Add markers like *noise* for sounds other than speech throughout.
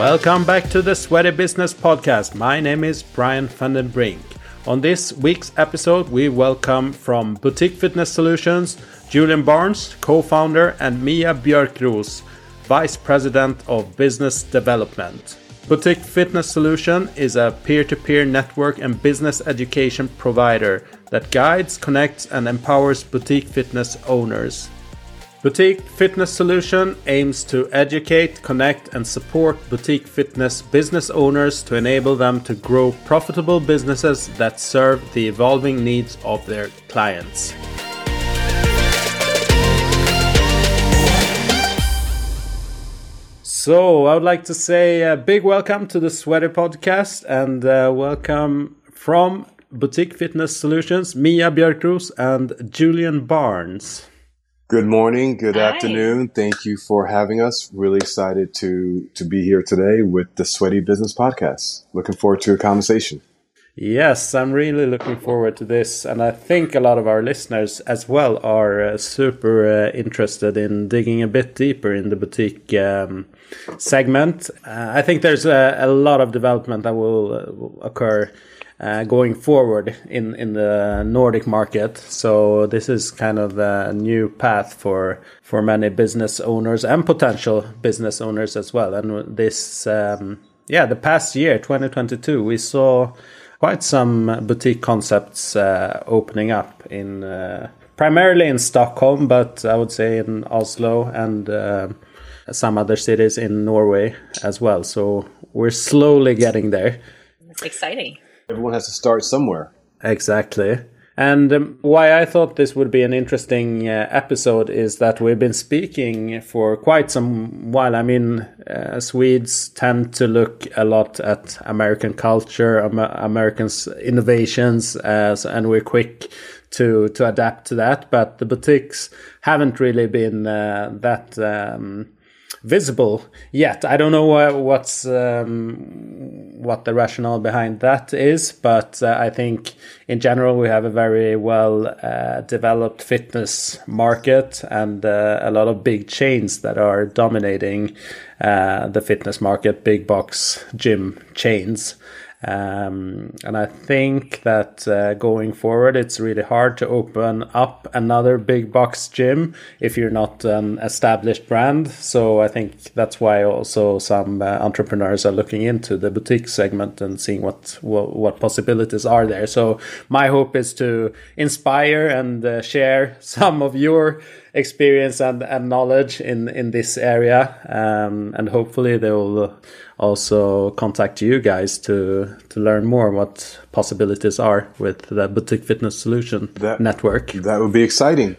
Welcome back to the Sweaty Business Podcast. My name is Brian van den Brink. On this week's episode, we welcome from Boutique Fitness Solutions Julian Barnes, co founder, and Mia Björkroos, vice president of business development. Boutique Fitness Solution is a peer to peer network and business education provider that guides, connects, and empowers boutique fitness owners. Boutique Fitness Solution aims to educate, connect, and support boutique fitness business owners to enable them to grow profitable businesses that serve the evolving needs of their clients. So, I would like to say a big welcome to the Sweaty Podcast and uh, welcome from Boutique Fitness Solutions, Mia Björkroos and Julian Barnes. Good morning, good Hi. afternoon. Thank you for having us. Really excited to to be here today with the Sweaty Business Podcast. Looking forward to a conversation. Yes, I'm really looking forward to this, and I think a lot of our listeners as well are uh, super uh, interested in digging a bit deeper in the boutique um, segment. Uh, I think there's a, a lot of development that will, uh, will occur uh, going forward in in the Nordic market. So this is kind of a new path for for many business owners and potential business owners as well. And this, um, yeah, the past year, 2022, we saw quite some boutique concepts uh, opening up in uh, primarily in Stockholm, but I would say in Oslo and uh, some other cities in Norway as well. So we're slowly getting there. It's exciting. Everyone has to start somewhere. Exactly. And um, why I thought this would be an interesting uh, episode is that we've been speaking for quite some while. I mean, uh, Swedes tend to look a lot at American culture, Am- Americans' innovations, uh, and we're quick to to adapt to that. But the boutiques haven't really been uh, that. Um, visible yet. I don't know wha- what's um, what the rationale behind that is, but uh, I think in general we have a very well uh, developed fitness market and uh, a lot of big chains that are dominating uh, the fitness market, big box gym chains. Um, and I think that uh, going forward, it's really hard to open up another big box gym if you're not an established brand. So I think that's why also some uh, entrepreneurs are looking into the boutique segment and seeing what, what what possibilities are there. So my hope is to inspire and uh, share some of your experience and, and knowledge in in this area, um, and hopefully they will also contact you guys to to learn more what possibilities are with the boutique fitness solution That- network. That would be exciting.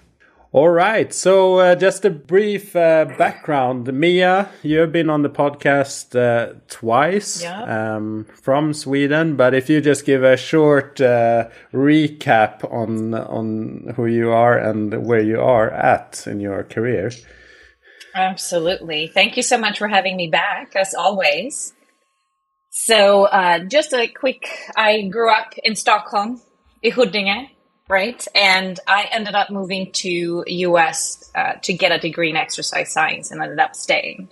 All right, so uh, just a brief uh, background. Mia, you've been on the podcast uh, twice Yeah. um, from Sweden, but if you just give a short uh, recap on on who you are and where you are at in your career. Absolutely. Thank you so much for having me back, as always. So, uh, just a quick I grew up in Stockholm, right? And I ended up moving to US uh, to get a degree in exercise science and ended up staying.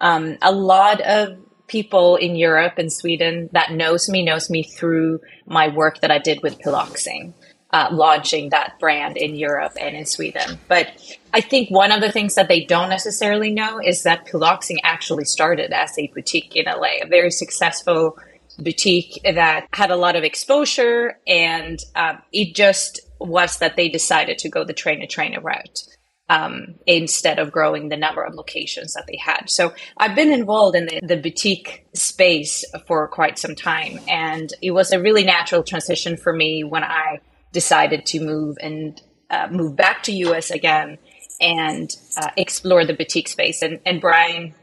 Um, a lot of people in Europe and Sweden that knows me knows me through my work that I did with Piloxing, uh, launching that brand in Europe and in Sweden. But I think one of the things that they don't necessarily know is that Piloxing actually started as a boutique in LA, a very successful boutique that had a lot of exposure, and um, it just was that they decided to go the trainer trainer route um, instead of growing the number of locations that they had. So I've been involved in the, the boutique space for quite some time, and it was a really natural transition for me when I decided to move and uh, move back to US again and uh, explore the boutique space. And, and Brian,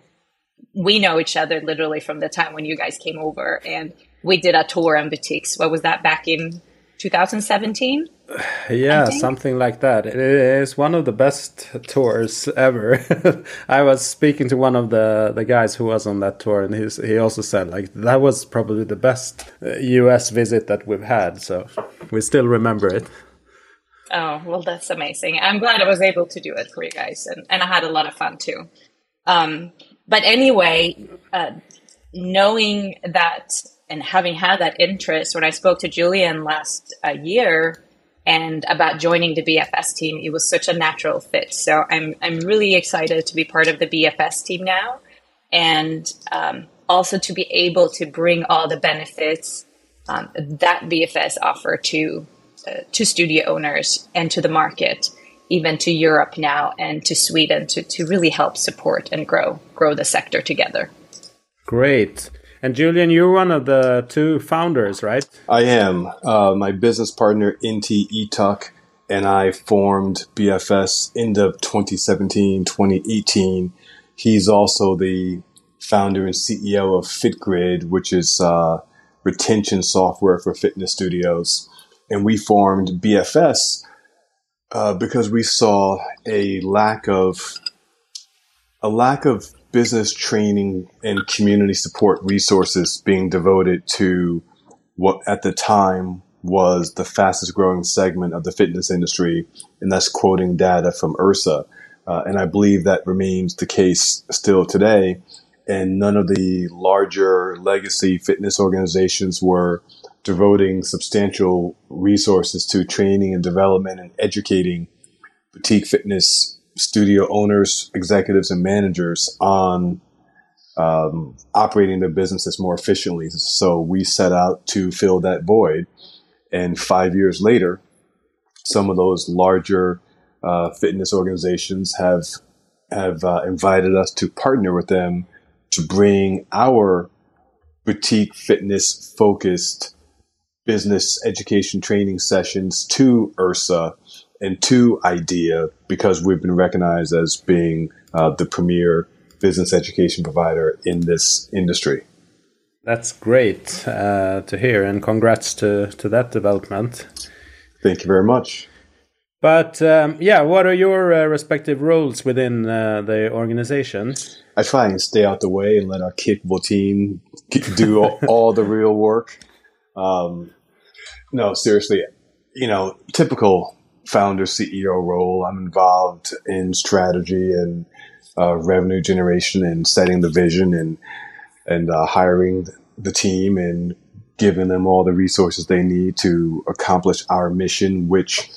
we know each other literally from the time when you guys came over, and we did a tour on boutiques. What was that back in 2017? Yeah, something like that. It is one of the best tours ever. *laughs* I was speaking to one of the, the guys who was on that tour, and he's, he also said like that was probably the best uh, U.S. visit that we've had. So we still remember it. Oh, well, that's amazing. I'm glad I was able to do it for you guys, and, and I had a lot of fun too. Um, but anyway, uh, knowing that and having had that interest, when I spoke to Julian last uh, year and about joining the BFS team, it was such a natural fit. So I'm I'm really excited to be part of the BFS team now, and um, also to be able to bring all the benefits um, that BFS offer to uh, to studio owners and to the market, even to Europe now and to Sweden to to really help support and grow grow the sector together. Great. And Julian, you're one of the two founders, right? I am. Uh, my business partner, Inti Etuck, and I formed BFS end of 2017, 2018. He's also the founder and CEO of FitGrid, which is uh, retention software for fitness studios. And we formed BFS uh, because we saw a lack of a lack of business training and community support resources being devoted to what at the time was the fastest growing segment of the fitness industry, and that's quoting data from IHRSA. Uh, and I believe that remains the case still today. And none of the larger legacy fitness organizations were devoting substantial resources to training and development and educating boutique fitness studio owners, executives, and managers on um, operating their businesses more efficiently. So we set out to fill that void. And five years later, some of those larger uh, fitness organizations have have uh, invited us to partner with them to bring our boutique fitness focused business education training sessions to IHRSA and to IDEA because we've been recognized as being uh, the premier business education provider in this industry. That's great uh, to hear, and congrats to, to that development. Thank you very much. But um, yeah, what are your uh, respective roles within uh, the organization? I try and stay out the way and let our capable team do all, *laughs* all the real work. Um, no, seriously, you know, typical founder CEO role. I'm involved in strategy and uh, revenue generation and setting the vision and and uh, hiring the team and giving them all the resources they need to accomplish our mission, which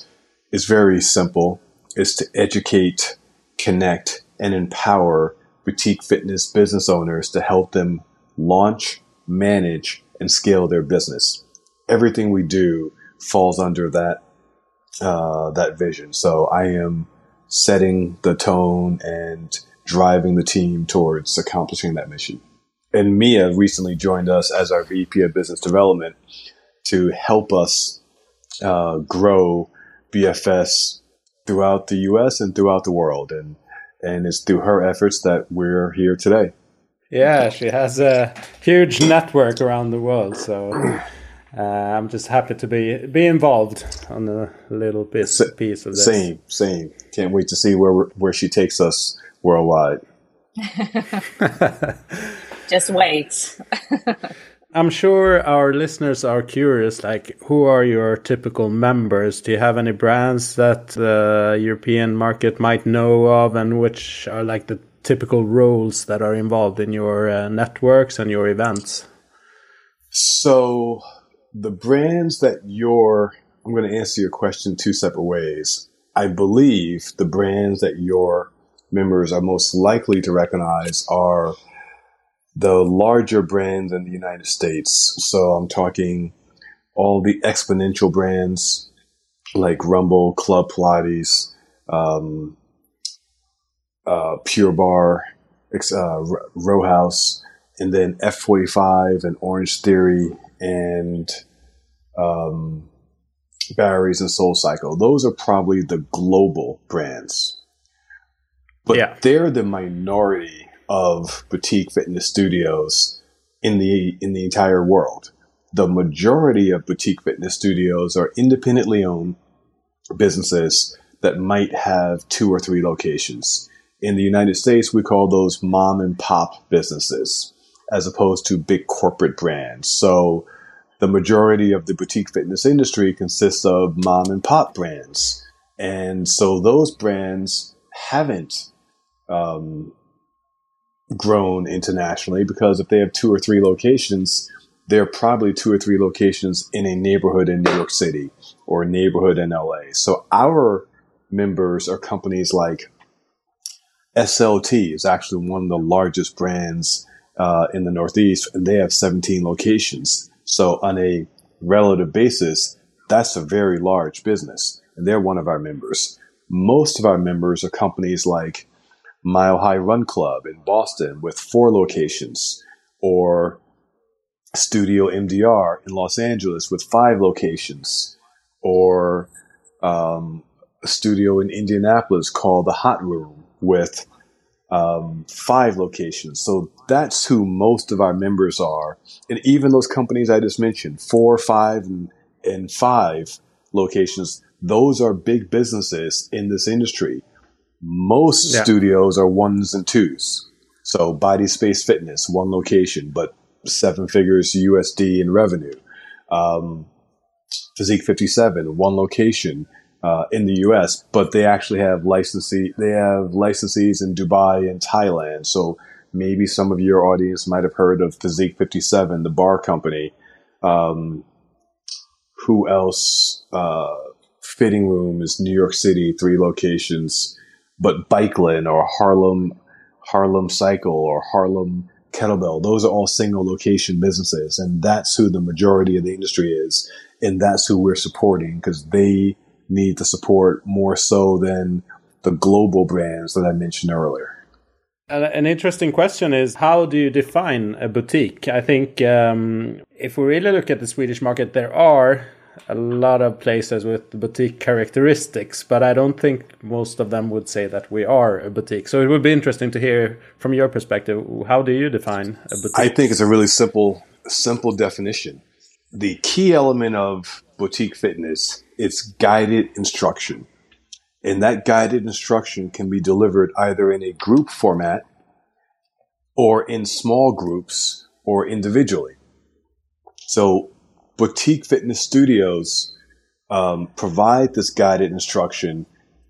is very simple: is to educate, connect, and empower boutique fitness business owners to help them launch, manage, and scale their business. Everything we do falls under that uh, that vision. So I am setting the tone and driving the team towards accomplishing that mission. And Mia recently joined us as our VP of Business Development to help us uh, grow BFS throughout the U.S. and throughout the world. And and it's through her efforts that we're here today. Yeah, she has a huge network around the world. So uh, I'm just happy to be be involved on a little bit S- piece of this. Same, same. Can't wait to see where where she takes us worldwide. *laughs* just wait. *laughs* I'm sure our listeners are curious. Like, who are your typical members? Do you have any brands that the European market might know of, and which are like the typical roles that are involved in your uh, networks and your events? So the brands that you're, I'm going to answer your question two separate ways. I believe the brands that your members are most likely to recognize are the larger brands in the United States. So I'm talking all the exponential brands like Rumble, Club Pilates, um, uh, Pure Barre, uh, Row House, and then F45 and Orange Theory and um, Barry's and Soul Cycle. Those are probably the global brands, but yeah. they're the minority of boutique fitness studios in the in the entire world. The majority of boutique fitness studios are independently owned businesses that might have two or three locations. In the United States, we call those mom and pop businesses as opposed to big corporate brands. So the majority of the boutique fitness industry consists of mom and pop brands. And so those brands haven't um, grown internationally because if they have two or three locations, there are probably two or three locations in a neighborhood in New York City or a neighborhood in LA. So our members are companies like SLT is actually one of the largest brands uh, in the Northeast, and they have 17 locations. So on a relative basis, that's a very large business, and they're one of our members. Most of our members are companies like Mile High Run Club in Boston with four locations, or Studio MDR in Los Angeles with five locations, or um, a studio in Indianapolis called the Hot Room with um, five locations. So that's who most of our members are. And even those companies I just mentioned, four, five, and, and five locations, those are big businesses in this industry. Most yeah. studios are ones and twos. So Body Space Fitness, one location, but seven figures USD in revenue. Um, Physique 57, one location uh, in the U.S., but they actually have licensee they have licensees in Dubai and Thailand. So maybe some of your audience might have heard of Physique 57, the bar company. Um, who else? Uh, Fhitting Room is New York City, three locations, but Bikeland or Harlem Harlem Cycle or Harlem Kettlebell, those are all single location businesses, and that's who the majority of the industry is, and that's who we're supporting because they need to support more so than the global brands that I mentioned earlier. An interesting question is how do you define a boutique? I think um, if we really look at the Swedish market, there are a lot of places with boutique characteristics, but I don't think most of them would say that we are a boutique. So it would be interesting to hear from your perspective. How do you define a boutique? I think it's a really simple, simple definition. The key element of boutique fitness it's guided instruction. And that guided instruction can be delivered either in a group format or in small groups or individually. So boutique fitness studios um, provide this guided instruction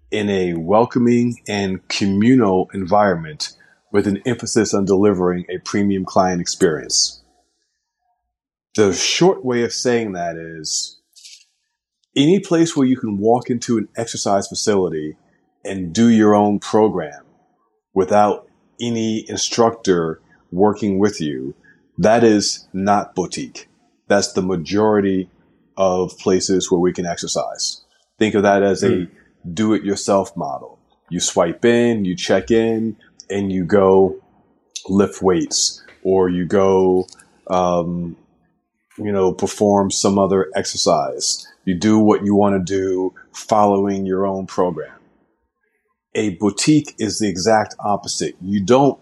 in a welcoming and communal environment with an emphasis on delivering a premium client experience. The short way of saying that is any place where you can walk into an exercise facility and do your own program without any instructor working with you, that is not boutique. That's the majority of places where we can exercise. Think of that as mm. a hmm. do it yourself model. You swipe in, you check in, and you go lift weights or you go, um, you know, perform some other exercise you do what you want to do following your own program. A boutique is the exact opposite. You don't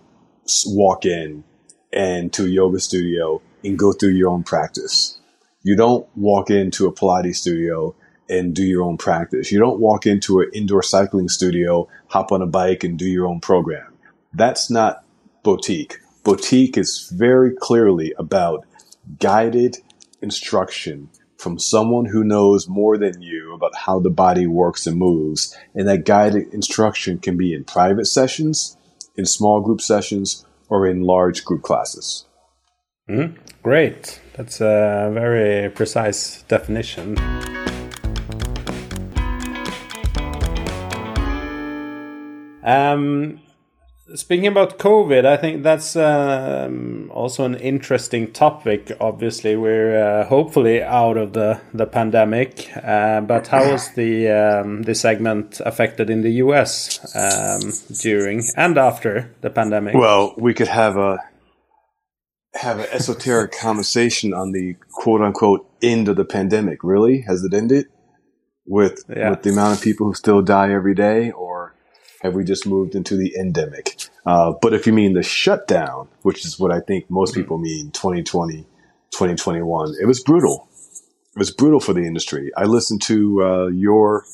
walk in and to a yoga studio and go through your own practice. You don't walk into a Pilates studio and do your own practice. You don't walk into an indoor cycling studio, hop on a bike and do your own program. That's not boutique. Boutique is very clearly about guided instruction from someone who knows more than you about how the body works and moves. And that guided instruction can be in private sessions, in small group sessions, or in large group classes. Mm, great. That's a very precise definition. Um, Speaking about COVID, I think that's um, also an interesting topic. Obviously, we're uh, hopefully out of the the pandemic, uh, but how was the um, the segment affected in the U.S. Um, during and after the pandemic? Well, we could have a have an esoteric conversation on the quote unquote end of the pandemic. Really, has it ended with yeah. with the amount of people who still die every day, or have we just moved into the endemic? Uh, but if you mean the shutdown, which is what I think most mm-hmm. people mean, 2020, 2021, it was brutal. It was brutal for the industry. I listened to uh, your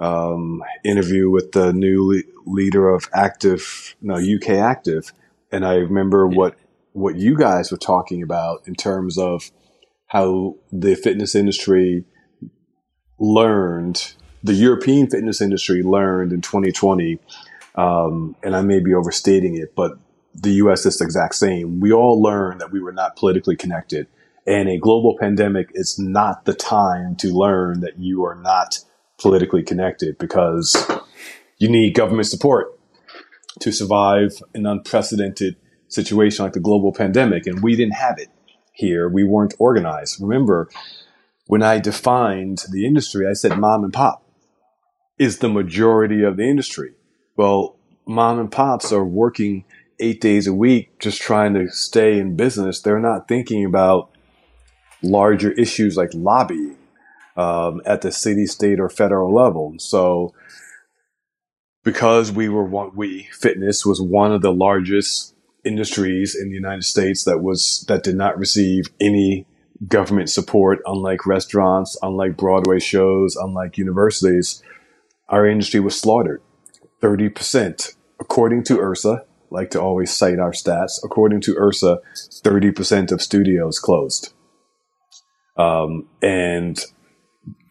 um, interview with the new le- leader of Active, no UK Active, and I remember yeah. what what you guys were talking about in terms of how the fitness industry learned the European fitness industry learned in 2020, um, and I may be overstating it, but the US is the exact same. We all learned that we were not politically connected. And a global pandemic is not the time to learn that you are not politically connected because you need government support to survive an unprecedented situation like the global pandemic. And we didn't have it here. We weren't organized. Remember, when I defined the industry, I said mom and pop is the majority of the industry. Well, mom and pops are working eight days a week just trying to stay in business. They're not thinking about larger issues like lobbying um, at the city, state, or federal level. So, because we were one, we fitness was one of the largest industries in the United States that was that did not receive any government support, unlike restaurants, unlike Broadway shows, unlike universities, our industry was slaughtered. 30%, according to IHRSA, like to always cite our stats, according to IHRSA, 30% of studios closed. Um, and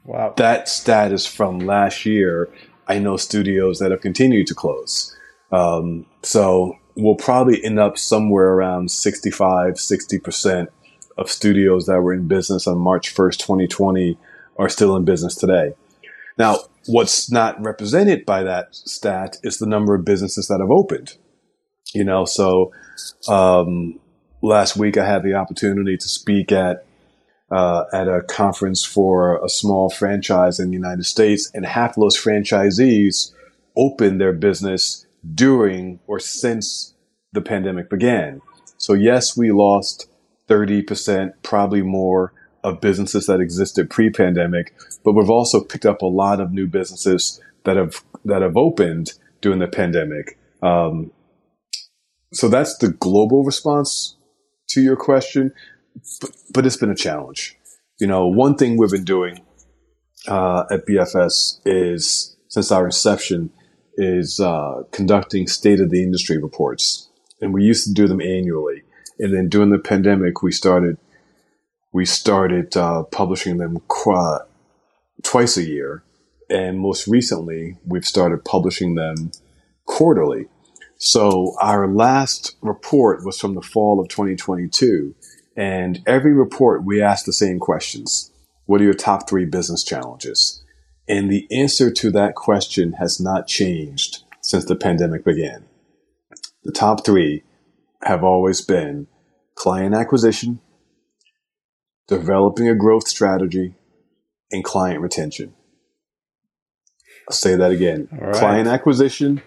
wow. that stat is from last year. I know studios that have continued to close. Um, so we'll probably end up somewhere around 65, 60% of studios that were in business on March 1st, 2020 are still in business today. Now, what's not represented by that stat is the number of businesses that have opened. You know, so um, last week I had the opportunity to speak at uh, at a conference for a small franchise in the United States, and half of those franchisees opened their business during or since the pandemic began. So yes, we lost 30%, probably more of businesses that existed pre-pandemic, but we've also picked up a lot of new businesses that have that have opened during the pandemic. Um, so that's the global response to your question, but, but, it's been a challenge. You know, one thing we've been doing uh, at BFS is since our inception is uh, conducting state of the industry reports, and we used to do them annually. And then during the pandemic, we started we started uh, publishing them qu- twice a year, and most recently, we've started publishing them quarterly. So our last report was from the fall of 2022, and every report we asked the same questions: What are your top three business challenges? And the answer to that question has not changed since the pandemic began. The top three have always been client acquisition, developing a growth strategy, and client retention. I'll say that again. Right. Client acquisition,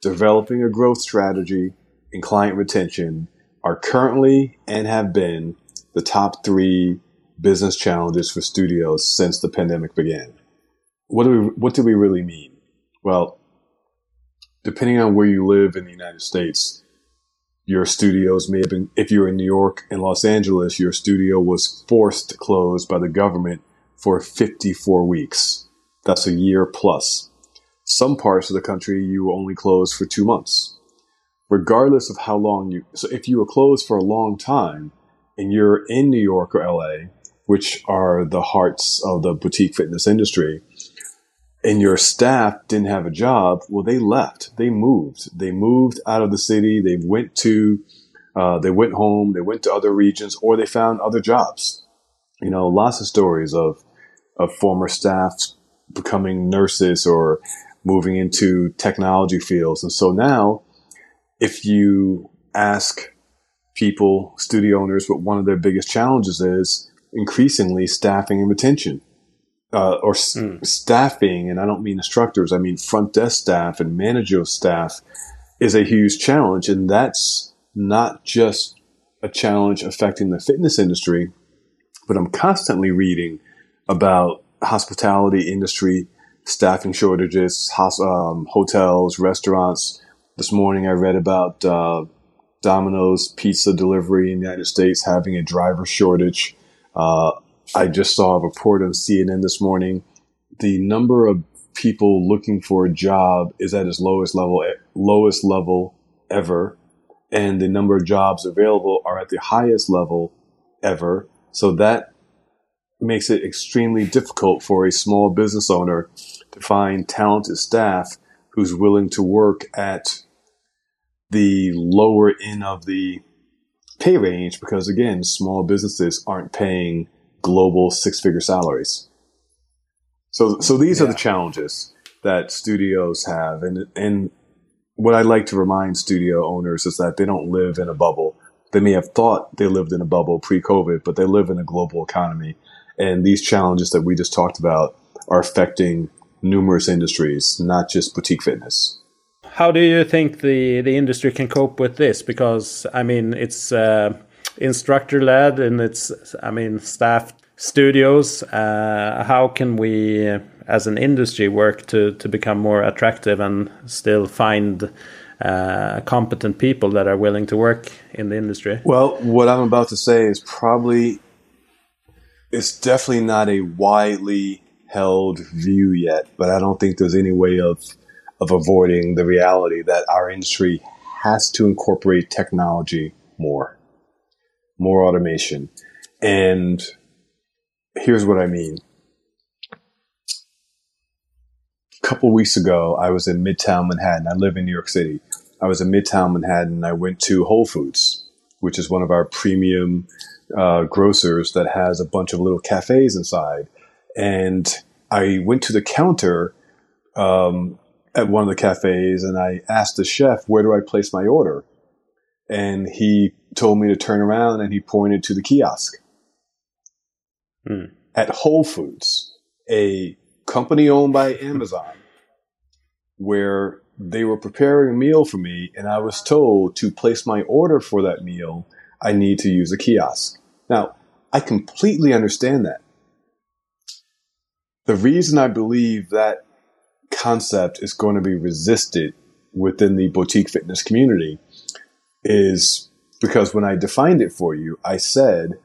developing a growth strategy, and client retention are currently and have been the top three business challenges for studios since the pandemic began. What do we, what do we really mean? Well, depending on where you live in the United States, your studios may have been, if you're in New York and Los Angeles, your studio was forced to close by the government for 54 weeks. That's a year plus. Some parts of the country, you were only closed for two months. Regardless of how long you, so if you were closed for a long time and you're in New York or LA, which are the hearts of the boutique fitness industry, and your staff didn't have a job, well, they left. They moved. They moved out of the city. They went to, uh, they went home. They went to other regions, or they found other jobs. You know, lots of stories of of former staff becoming nurses or moving into technology fields. And so now, if you ask people, studio owners, what one of their biggest challenges is, increasingly staffing and retention uh, or mm. staffing, and I don't mean instructors, I mean front desk staff and managerial staff is a huge challenge. And that's not just a challenge affecting the fitness industry, but I'm constantly reading about hospitality industry staffing shortages, um, hotels, restaurants. This morning I read about uh, Domino's pizza delivery in the United States having a driver shortage. Uh, I just saw a report on CNN this morning. The number of people looking for a job is at its lowest level, eh, lowest level ever, and the number of jobs available are at the highest level ever. So that makes it extremely difficult for a small business owner to find talented staff who's willing to work at the lower end of the pay range because again, small businesses aren't paying global six figure salaries. So, so these yeah. are the challenges that studios have. And, and what I like to remind studio owners is that they don't live in a bubble. They may have thought they lived in a bubble pre COVID, but they live in a global economy. And these challenges that we just talked about are affecting numerous industries, not just boutique fitness. How do you think the, the industry can cope with this? Because, I mean, it's uh, instructor led and it's, I mean, staff studios. Uh, how can we, as an industry, work to, to become more attractive and still find uh, competent people that are willing to work in the industry? Well, what I'm about to say is probably it's definitely not a widely held view yet, but I don't think there's any way of of avoiding the reality that our industry has to incorporate technology more, more automation. And here's what I mean. A couple weeks ago, I was in Midtown Manhattan. I live in New York City. I was in Midtown Manhattan. I went to Whole Foods, which is one of our premium uh, grocers that has a bunch of little cafes inside. And I went to the counter um, at one of the cafes and I asked the chef, where do I place my order? And he told me to turn around and he pointed to the kiosk. Hmm. At Whole Foods, a company owned by Amazon, where they were preparing a meal for me and I was told to place my order for that meal, I need to use a kiosk. Now, I completely understand that. The reason I believe that concept is going to be resisted within the boutique fitness community is because when I defined it for you, I said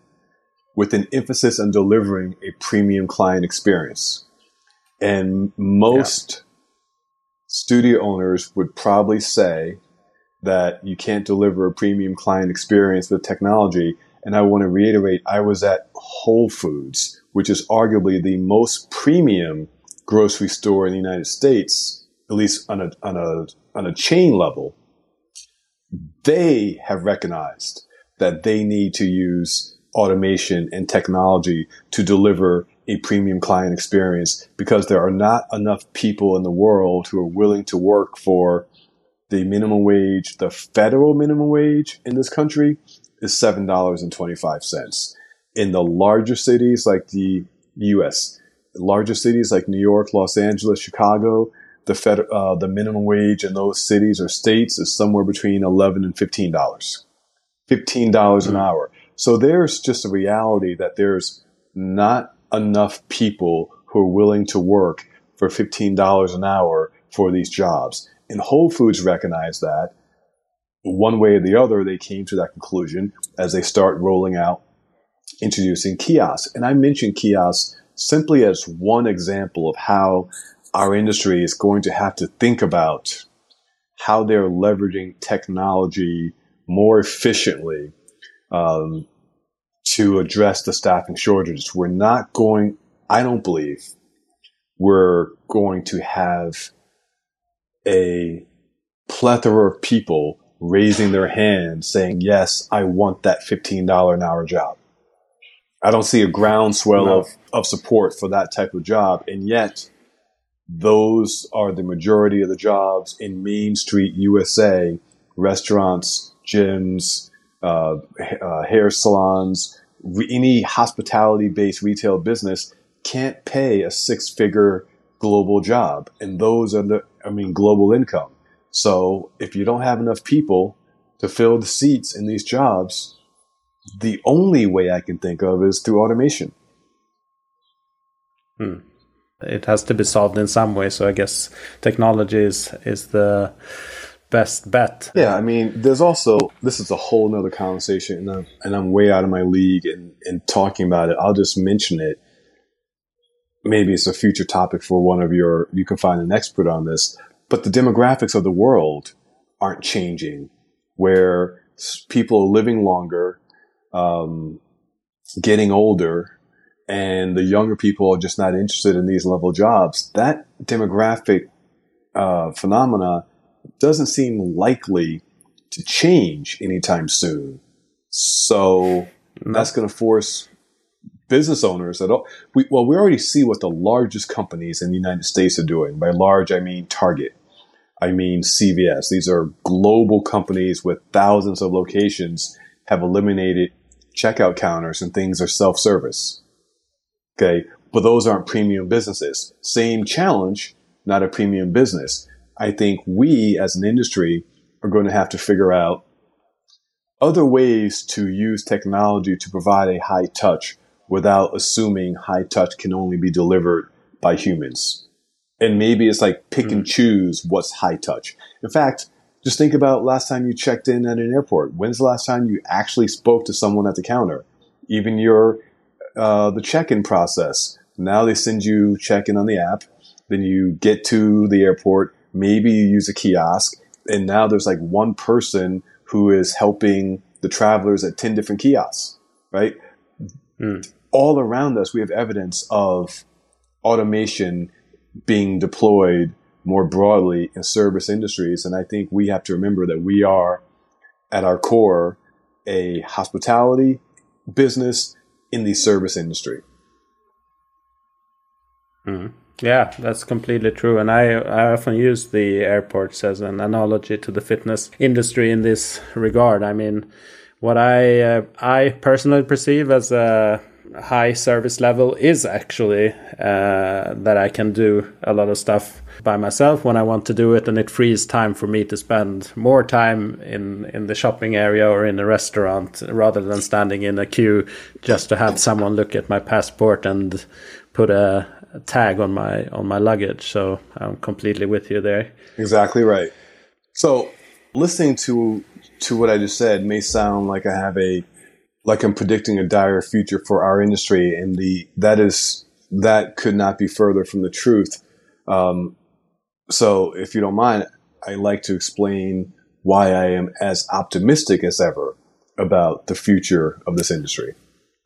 with an emphasis on delivering a premium client experience. And most yeah. studio owners would probably say that you can't deliver a premium client experience with technology and I want to reiterate, I was at Whole Foods, which is arguably the most premium grocery store in the United States, at least on a, on a, on a chain level. They have recognized that they need to use automation and technology to deliver a premium client experience because there are not enough people in the world who are willing to work for the minimum wage, the federal minimum wage in this country, is $7.25. In the larger cities like the US, larger cities like New York, Los Angeles, Chicago, the fed, uh, the minimum wage in those cities or states is somewhere between 11 and $15. $15 mm-hmm. an hour. So there's just a reality that there's not enough people who are willing to work for $15 an hour for these jobs. And Whole Foods recognized that one way or the other, they came to that conclusion as they start rolling out introducing kiosks. And I mentioned kiosks simply as one example of how our industry is going to have to think about how they're leveraging technology more efficiently um, to address the staffing shortages. We're not going, I don't believe, we're going to have a plethora of people raising their hand saying, yes, I want that $15 an hour job. I don't see a groundswell no. of, of support for that type of job. And yet, those are the majority of the jobs in Main Street, USA, restaurants, gyms, uh, uh, hair salons, re- any hospitality based retail business can't pay a six figure global job. And those are the, I mean, global income. So if you don't have enough people to fill the seats in these jobs, the only way I can think of is through automation. Hmm. It has to be solved in some way. So I guess technology is is the best bet. Yeah, I mean, there's also this is a whole nother conversation, and I'm, and I'm way out of my league in, in talking about it. I'll just mention it. Maybe it's a future topic for one of your. You can find an expert on this but the demographics of the world aren't changing, where people are living longer, um, getting older, and the younger people are just not interested in these level jobs. That demographic uh, phenomena doesn't seem likely to change anytime soon. So no. that's going to force business owners that all, we, well, we already see what the largest companies in the United States are doing. By large, I mean Target. I mean CVS. These are global companies with thousands of locations have eliminated checkout counters and things are self-service. Okay. But those aren't premium businesses. Same challenge, not a premium business. I think we as an industry are going to have to figure out other ways to use technology to provide a high touch without assuming high touch can only be delivered by humans. And maybe it's like pick mm. and hmm. choose what's high touch. In fact, just think about last time you checked in at an airport. When's the last time you actually spoke to someone at the counter? Even your uh, the check-in process. Now they send you check-in on the app. Then you get to the airport. Maybe you use a kiosk, and now there's like one person who is helping the travelers at ten different kiosks. Right. Mm. All around us, we have evidence of automation being deployed more broadly in service industries. And I think we have to remember that we are, at our core, a hospitality business in the service industry. Mm. Yeah, that's completely true. And I, I often use the airports as an analogy to the fitness industry in this regard. I mean, what I uh, I personally perceive as a high service level is actually uh, that I can do a lot of stuff by myself when I want to do it, and it frees time for me to spend more time in in the shopping area or in a restaurant rather than standing in a queue just to have someone look at my passport and put a, a tag on my on my luggage. So I'm completely with you there. Exactly right. So listening to to what I just said may sound like I have a like I'm predicting a dire future for our industry, and the that is that could not be further from the truth. Um, so, if you don't mind, I like to explain why I am as optimistic as ever about the future of this industry.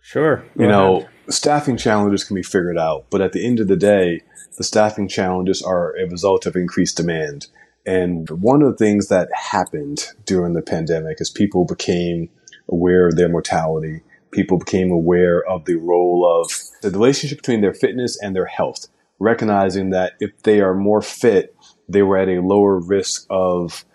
Sure. You know, staffing challenges can be figured out, but at the end of the day, the staffing challenges are a result of increased demand. And one of the things that happened during the pandemic is people became aware of their mortality. People became aware of the role of the relationship between their fitness and their health, recognizing that if they are more fit, they were at a lower risk of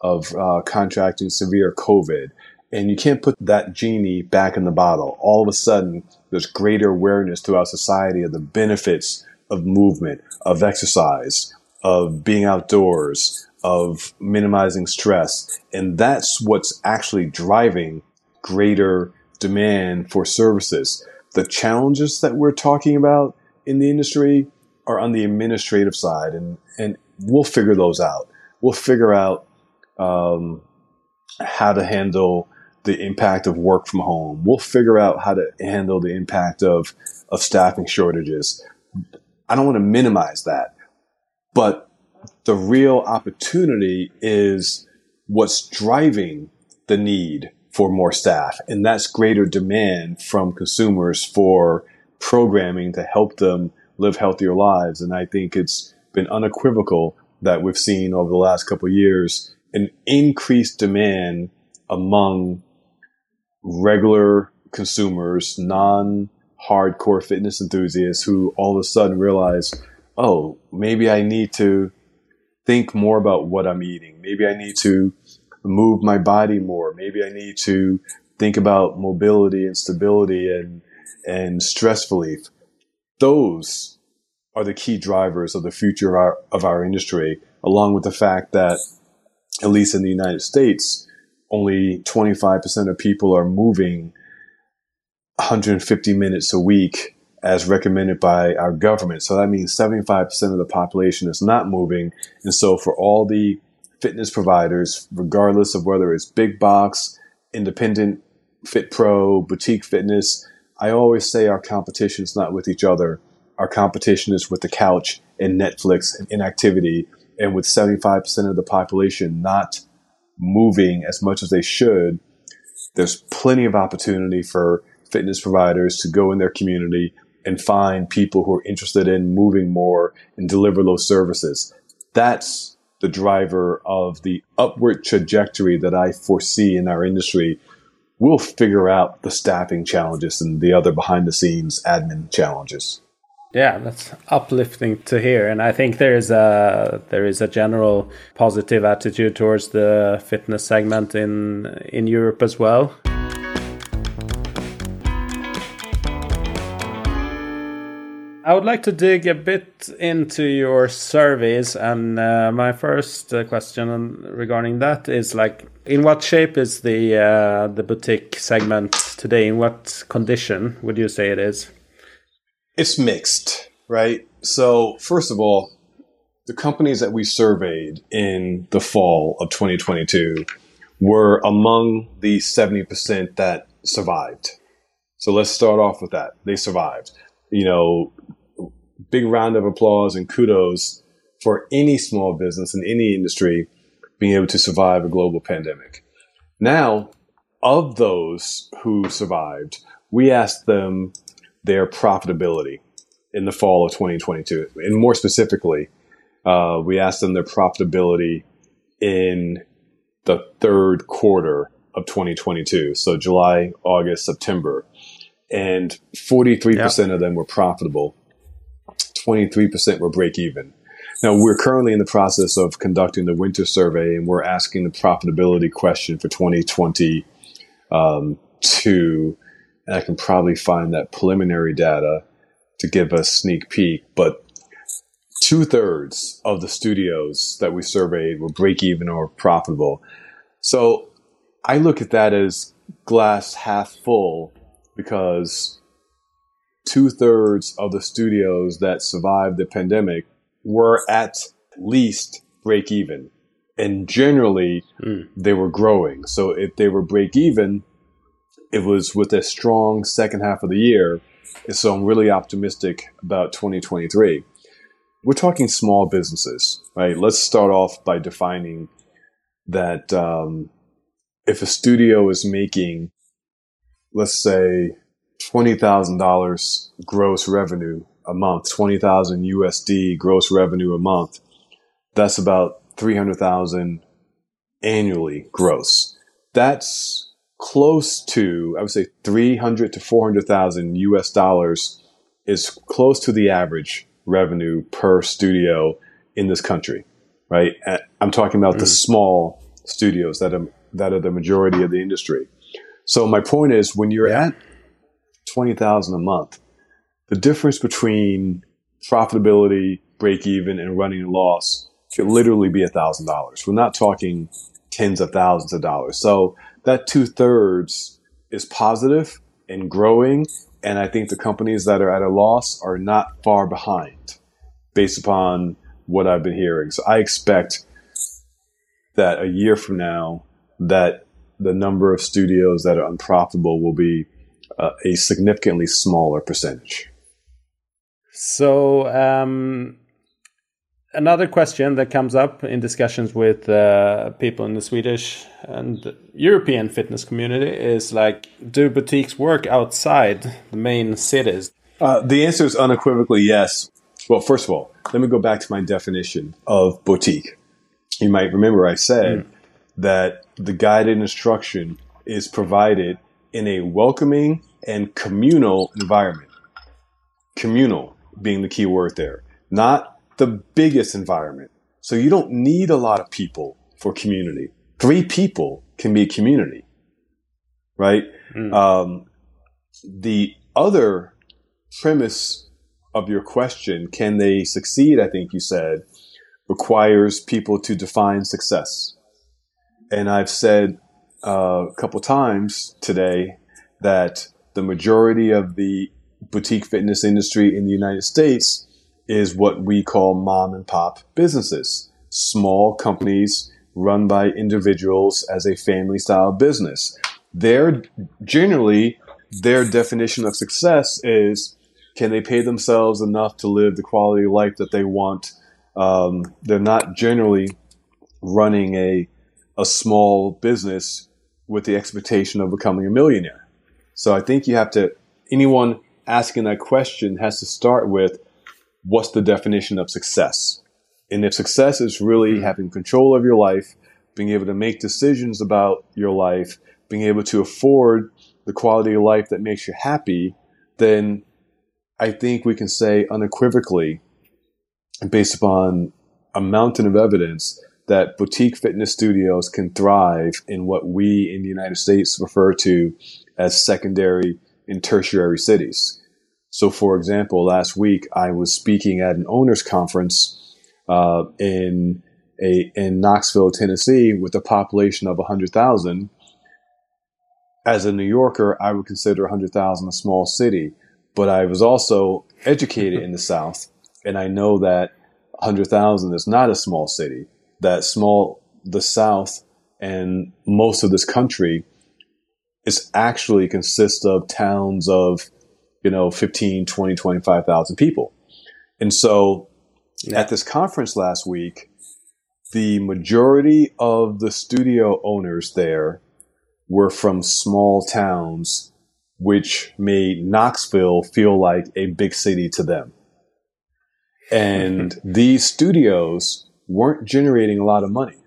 of uh, contracting severe COVID. And you can't put that genie back in the bottle. All of a sudden, there's greater awareness throughout society of the benefits of movement, of exercise, of being outdoors, of minimizing stress. And that's what's actually driving greater demand for services. The challenges that we're talking about in the industry are on the administrative side, and, and we'll figure those out. We'll figure out um, how to handle the impact of work from home. We'll figure out how to handle the impact of, of staffing shortages. I don't want to minimize that, but the real opportunity is what's driving the need for more staff. And that's greater demand from consumers for programming to help them live healthier lives. And I think it's been unequivocal that we've seen over the last couple years an increased demand among regular consumers, non hardcore fitness enthusiasts who all of a sudden realize, oh, maybe I need to think more about what I'm eating. Maybe I need to move my body more. Maybe I need to think about mobility and stability and and stress relief. Those are the key drivers of the future of our, of our industry, along with the fact that, at least in the United States, only 25% of people are moving 150 minutes a week as recommended by our government. So that means 75% of the population is not moving. And so for all the fitness providers, regardless of whether it's big box, independent, fit pro, boutique fitness. I always say our competition is not with each other. Our competition is with the couch and Netflix and inactivity. And with 75% of the population not moving as much as they should, there's plenty of opportunity for fitness providers to go in their community and find people who are interested in moving more and deliver those services. That's the driver of the upward trajectory that I foresee in our industry, we'll figure out the staffing challenges and the other behind the scenes admin challenges. Yeah, that's uplifting to hear, and I think there is a there is a general positive attitude towards the fitness segment in in Europe as well. I would like to dig a bit into your surveys, and uh, my first uh, question regarding that is like, in what shape is the uh, the boutique segment today? In what condition would you say it is? It's mixed, right? So, first of all, the companies that we surveyed in the fall of 2022 were among the 70% that survived. So let's start off with that. They survived. You know, big round of applause and kudos for any small business in any industry being able to survive a global pandemic. Now, of those who survived, we asked them their profitability in the fall of 2022. And more specifically, uh, we asked them their profitability in the third quarter of 2022. So July, August, September. And 43% of them were profitable 23% were break even. Now, we're currently in the process of conducting the winter survey and we're asking the profitability question for 2022. Um, and I can probably find that preliminary data to give a sneak peek. But two thirds of the studios that we surveyed were break even or profitable. So I look at that as glass half full because two thirds of the studios that survived the pandemic were at least break even. And generally, mm. they were growing. So if they were break even, it was with a strong second half of the year. So I'm really optimistic about 2023. We're talking small businesses, right? Let's start off by defining that um, if a studio is making, let's say, $20,000 gross revenue a month, 20,000 USD gross revenue a month. That's about 300,000 annually gross. That's close to, I would say 300 to 400,000 US dollars is close to the average revenue per studio in this country, right? I'm talking about mm. the small studios that are, that are the majority of the industry. So my point is when you're at 20,000 a month. The difference between profitability, break even, and running a loss could literally be a thousand dollars. We're not talking tens of thousands of dollars. So that two thirds is positive and growing. And I think the companies that are at a loss are not far behind based upon what I've been hearing. So I expect that a year from now, that the number of studios that are unprofitable will be uh, a significantly smaller percentage. So, um, another question that comes up in discussions with uh, people in the Swedish and European fitness community is like, do boutiques work outside the main cities? Uh, the answer is unequivocally yes. Well, first of all, let me go back to my definition of boutique. You might remember I said mm. that the guided instruction is provided in a welcoming and communal environment. Communal being the key word there, not the biggest environment. So you don't need a lot of people for community. Three people can be a community, right? Mm. Um, the other premise of your question, can they succeed? I think you said requires people to define success. And I've said a couple times today that the majority of the boutique fitness industry in the United States is what we call mom and pop businesses, small companies run by individuals as a family style business. They're generally their definition of success is can they pay themselves enough to live the quality of life that they want? Um, they're not generally running a a small business with the expectation of becoming a millionaire. So I think you have to, anyone asking that question has to start with what's the definition of success? And if success is really mm-hmm. having control of your life, being able to make decisions about your life, being able to afford the quality of life that makes you happy, then I think we can say unequivocally, based upon a mountain of evidence, that boutique fitness studios can thrive in what we in the United States refer to as secondary and tertiary cities. So, for example, last week I was speaking at an owners conference uh, in a in Knoxville, Tennessee, with a population of 100,000. As a New Yorker, I would consider 100,000 a small city, but I was also educated in the South, and I know that 100,000 is not a small city. That small, the South and most of this country is actually consists of towns of, you know, 15, 20, 25,000 people. And so yeah. at this conference last week, the majority of the studio owners there were from small towns, which made Knoxville feel like a big city to them. And *laughs* these studios weren't generating a lot of money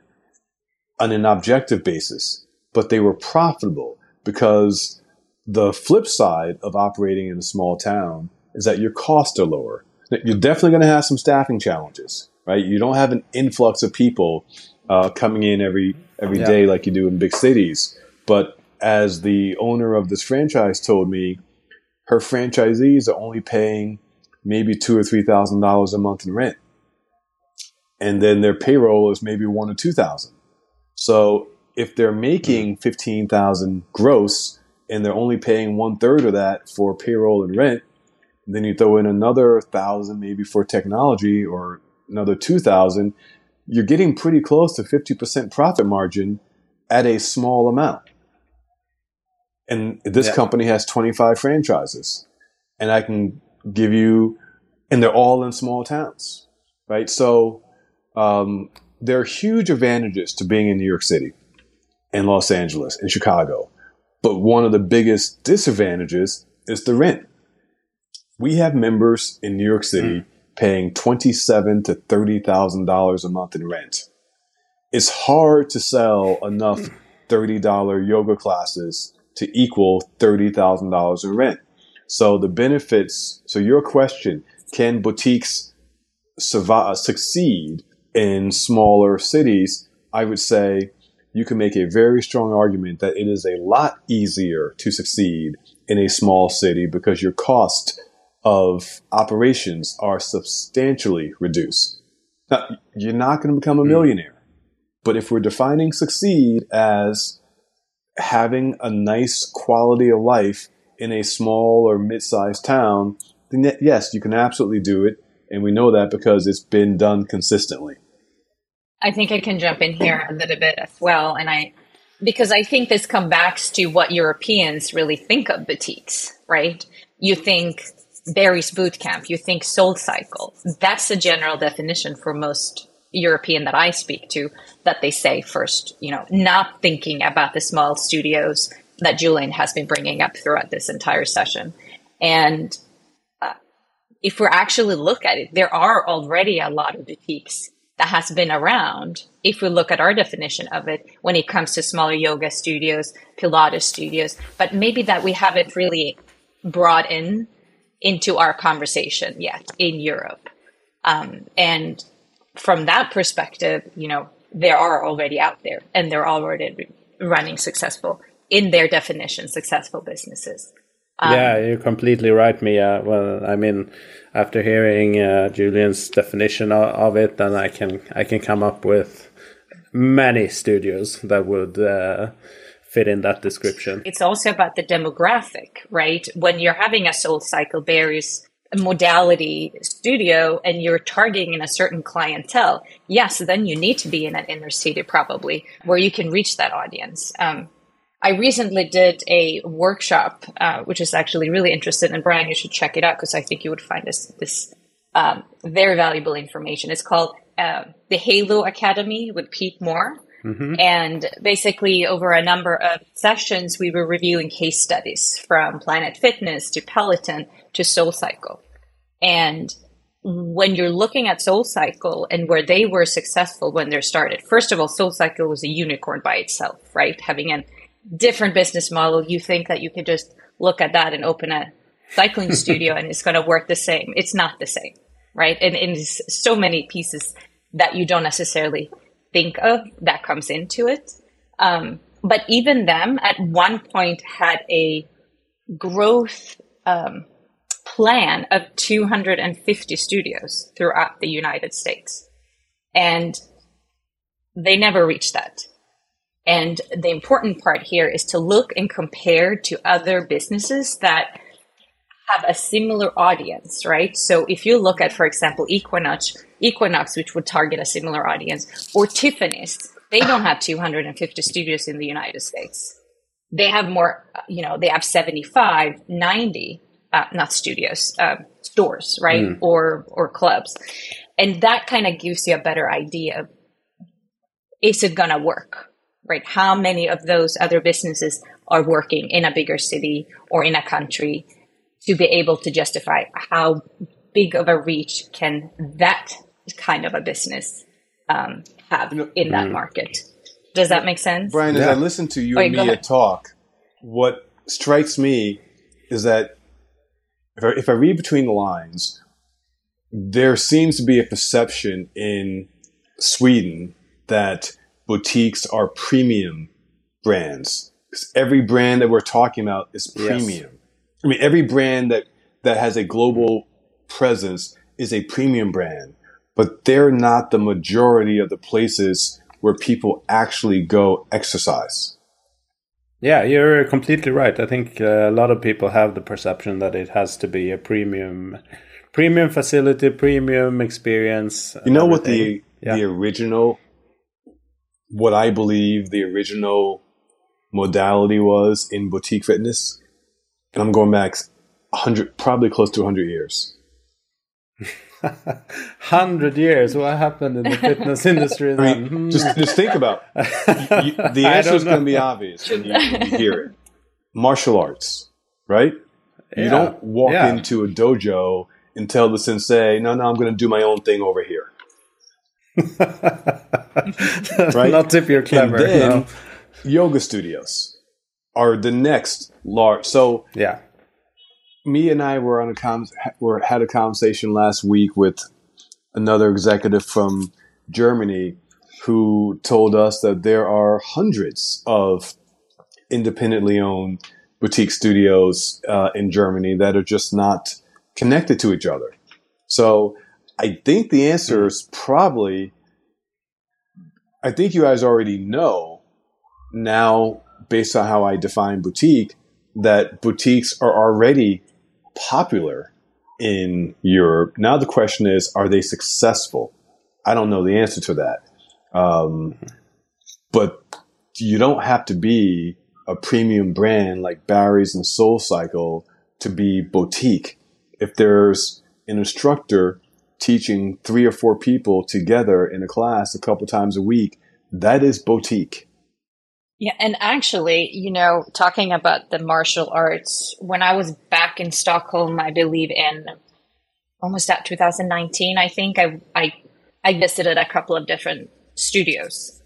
on an objective basis, but they were profitable because the flip side of operating in a small town is that your costs are lower. You're definitely going to have some staffing challenges, right? You don't have an influx of people uh, coming in every every yeah. day like you do in big cities. But as the owner of this franchise told me, her franchisees are only paying maybe two or three thousand dollars a month in rent, and then their payroll is maybe one or two thousand. So if they're making hmm. 15,000 gross and they're only paying one third of that for payroll and rent, then you throw in another thousand maybe for technology or another 2,000, you're getting pretty close to 50% profit margin at a small amount. And this yeah. company has 25 franchises and I can give you, and they're all in small towns, right? So, um, there are huge advantages to being in New York City in Los Angeles, in Chicago. But one of the biggest disadvantages is the rent. We have members in New York City mm. paying twenty-seven to thirty thousand dollars a month in rent. It's hard to sell enough thirty dollar yoga classes to equal thirty thousand dollars in rent. So the benefits. So your question: Can boutiques survive, succeed in smaller cities? I would say you can make a very strong argument that it is a lot easier to succeed in a small city because your cost of operations are substantially reduced. Now, you're not going to become a hmm. millionaire, but if we're defining succeed as having a nice quality of life in a small or mid-sized town, then yes, you can absolutely do it. And we know that because it's been done consistently. I think I can jump in here a little bit as well. And I, because I think this comes back to what Europeans really think of boutiques, right? You think Barry's Bootcamp, you think Soul Cycle. That's the general definition for most European that I speak to that they say first, you know, not thinking about the small studios that Julian has been bringing up throughout this entire session. And uh, if we actually look at it, there are already a lot of boutiques that has been around, if we look at our definition of it, when it comes to smaller yoga studios, Pilates studios, but maybe that we haven't really brought in into our conversation yet in Europe. Um, and from that perspective, you know, they are already out there and they're already running successful in their definition, successful businesses. Um, yeah, you're completely right, Mia. Well, I mean, after hearing uh, Julian's definition of, it, then I can I can come up with many studios that would uh, fit in that description. It's also about the demographic, right? When you're having a Soul Cycle Barry's modality studio and you're targeting in a certain clientele, yes, then you need to be in an inner city probably where you can reach that audience. Um, I recently did a workshop, uh, which is actually really interesting. And Brian, you should check it out because I think you would find this this um, very valuable information. It's called uh, the Halo Academy with Pete Moore. Mm-hmm. And basically, over a number of sessions, we were reviewing case studies from Planet Fitness to Peloton to Soul Cycle. And when you're looking at Soul Cycle and where they were successful when they started, first of all, Soul Cycle was a unicorn by itself, right? Having a different business model, you think that you could just look at that and open a cycling *laughs* studio and it's going to work the same. It's not the same, right? And, and it's so many pieces that you don't necessarily think of that comes into it. Um, but even them at one point had a growth um, plan of 250 studios throughout the United States. And they never reached that. And the important part here is to look and compare to other businesses that have a similar audience, right? So if you look at, for example, Equinox, Equinox, which would target a similar audience, or Tiffany's, they don't have 250 studios in the United States. They have more, you know, they have 75, 90, uh, not studios, uh, stores, right? Mm. Or, or clubs. And that kind of gives you a better idea of, is it going to work? Right? How many of those other businesses are working in a bigger city or in a country to be able to justify how big of a reach can that kind of a business um, have you know, in that mm. market. Does that make sense? Brian, as. I listen to you Wait, and Mia talk, what strikes me is that if I, if I read between the lines, there seems to be a perception in Sweden that boutiques are premium brands. Because every brand that we're talking about is premium. Yes. I mean, every brand that, that has a global presence is a premium brand, but they're not the majority of the places where people actually go exercise. Yeah, you're completely right. I think uh, a lot of people have the perception that it has to be a premium premium facility, premium experience. You know what the yeah. the original what I believe the original modality was in boutique fitness? And I'm going back 100 probably close to 100 years. *laughs* hundred years. What happened in the fitness industry? *laughs* I mean, hmm. just just think about. You, the *laughs* answer is going to be obvious when you, when you, hear it. Martial arts, right? Yeah. You don't walk yeah. into a dojo and tell the sensei, "No, no, I'm going to do my own thing over here." *laughs* right? Not if you're clever. And then no. yoga studios are the next large. So yeah, Mia and I were on a com- were had a conversation last week with another executive from Germany who told us that there are hundreds of independently owned boutique studios uh, in Germany that are just not connected to each other. So I think the answer is probably I think you guys already know now based on how I define boutique that boutiques are already popular in Europe. Now the question is, are they successful? I don't know the answer to that. Um, but you don't have to be a premium brand like Barry's and Soul Cycle to be boutique. If there's an instructor teaching three or four people together in a class a couple times a week, that is boutique. Yeah, and actually, you know, talking about the martial arts, when I was back in Stockholm, I believe in almost at 2019, I think I I I visited a couple of different studios,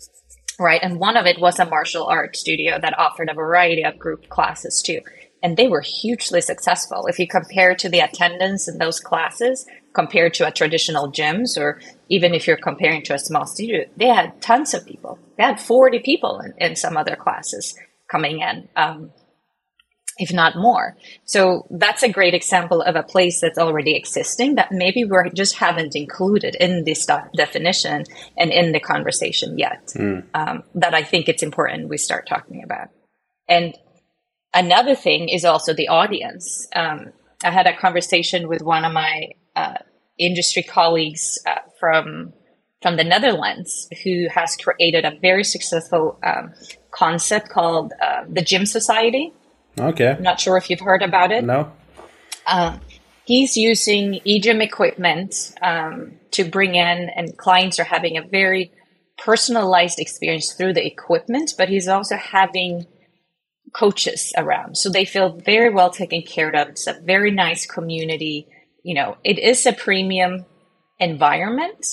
right? And one of it was a martial arts studio that offered a variety of group classes too, and they were hugely successful. If you compare to the attendance in those classes compared to a traditional gyms or even if you're comparing to a small studio, they had tons of people. They had 40 people in, in some other classes coming in, um, if not more. So that's a great example of a place that's already existing that maybe we just haven't included in this definition and in the conversation yet. Mm. Um, that I think it's important we start talking about. And another thing is also the audience. Um, I had a conversation with one of my uh, industry colleagues uh, from from the Netherlands who has created a very successful um, concept called uh, the Gym Society. Okay. I'm not sure if you've heard about it. No. Uh, he's using eGym equipment um, to bring in, and clients are having a very personalized experience through the equipment, but he's also having coaches around. So they feel very well taken care of. It's a very nice community you know, it is a premium environment,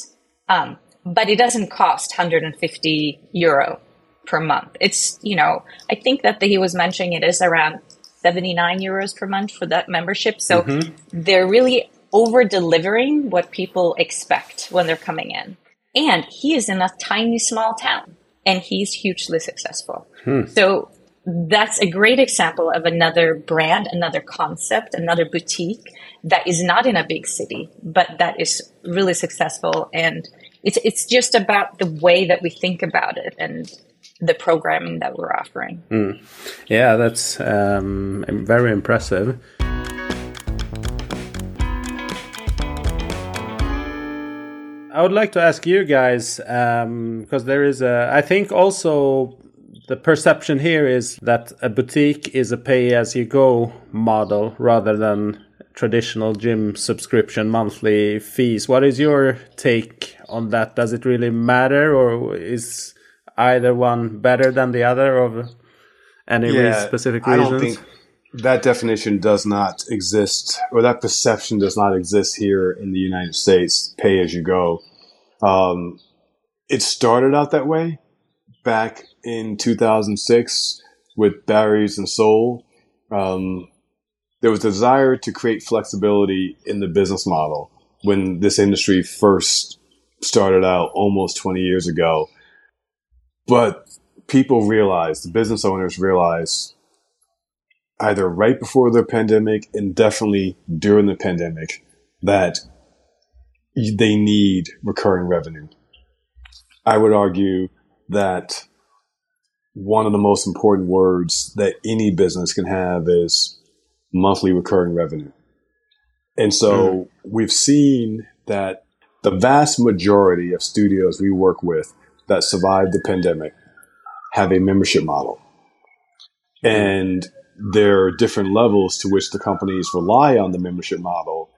um, but it doesn't cost 150 euro per month. It's, you know, I think that the, he was mentioning it is around 79 euros per month for that membership. So mm-hmm. they're really over delivering what people expect when they're coming in. And he is in a tiny small town and he's hugely successful. Hmm. So that's a great example of another brand, another concept, another boutique that is not in a big city, but that is really successful. And it's, it's just about the way that we think about it and the programming that we're offering. Mm. Yeah, that's um, very impressive. I would like to ask you guys because um, there is a. I think also the perception here is that a boutique is a pay as you go model rather than traditional gym subscription monthly fees. What is your take on that? Does it really matter, or is either one better than the other, of any yeah, specific reasons? I don't think that definition does not exist, or that perception does not exist here in the United States. Pay as you go. Um, it started out that way back in 2006 with Barry's and Soul. Um, there was a desire to create flexibility in the business model when this industry first started out almost 20 years ago. But people realized, the business owners realized, either right before the pandemic and definitely during the pandemic, that they need recurring revenue. I would argue that one of the most important words that any business can have is monthly recurring revenue. And so mm. we've seen that the vast majority of studios we work with that survived the pandemic have a membership model. And there are different levels to which the companies rely on the membership model,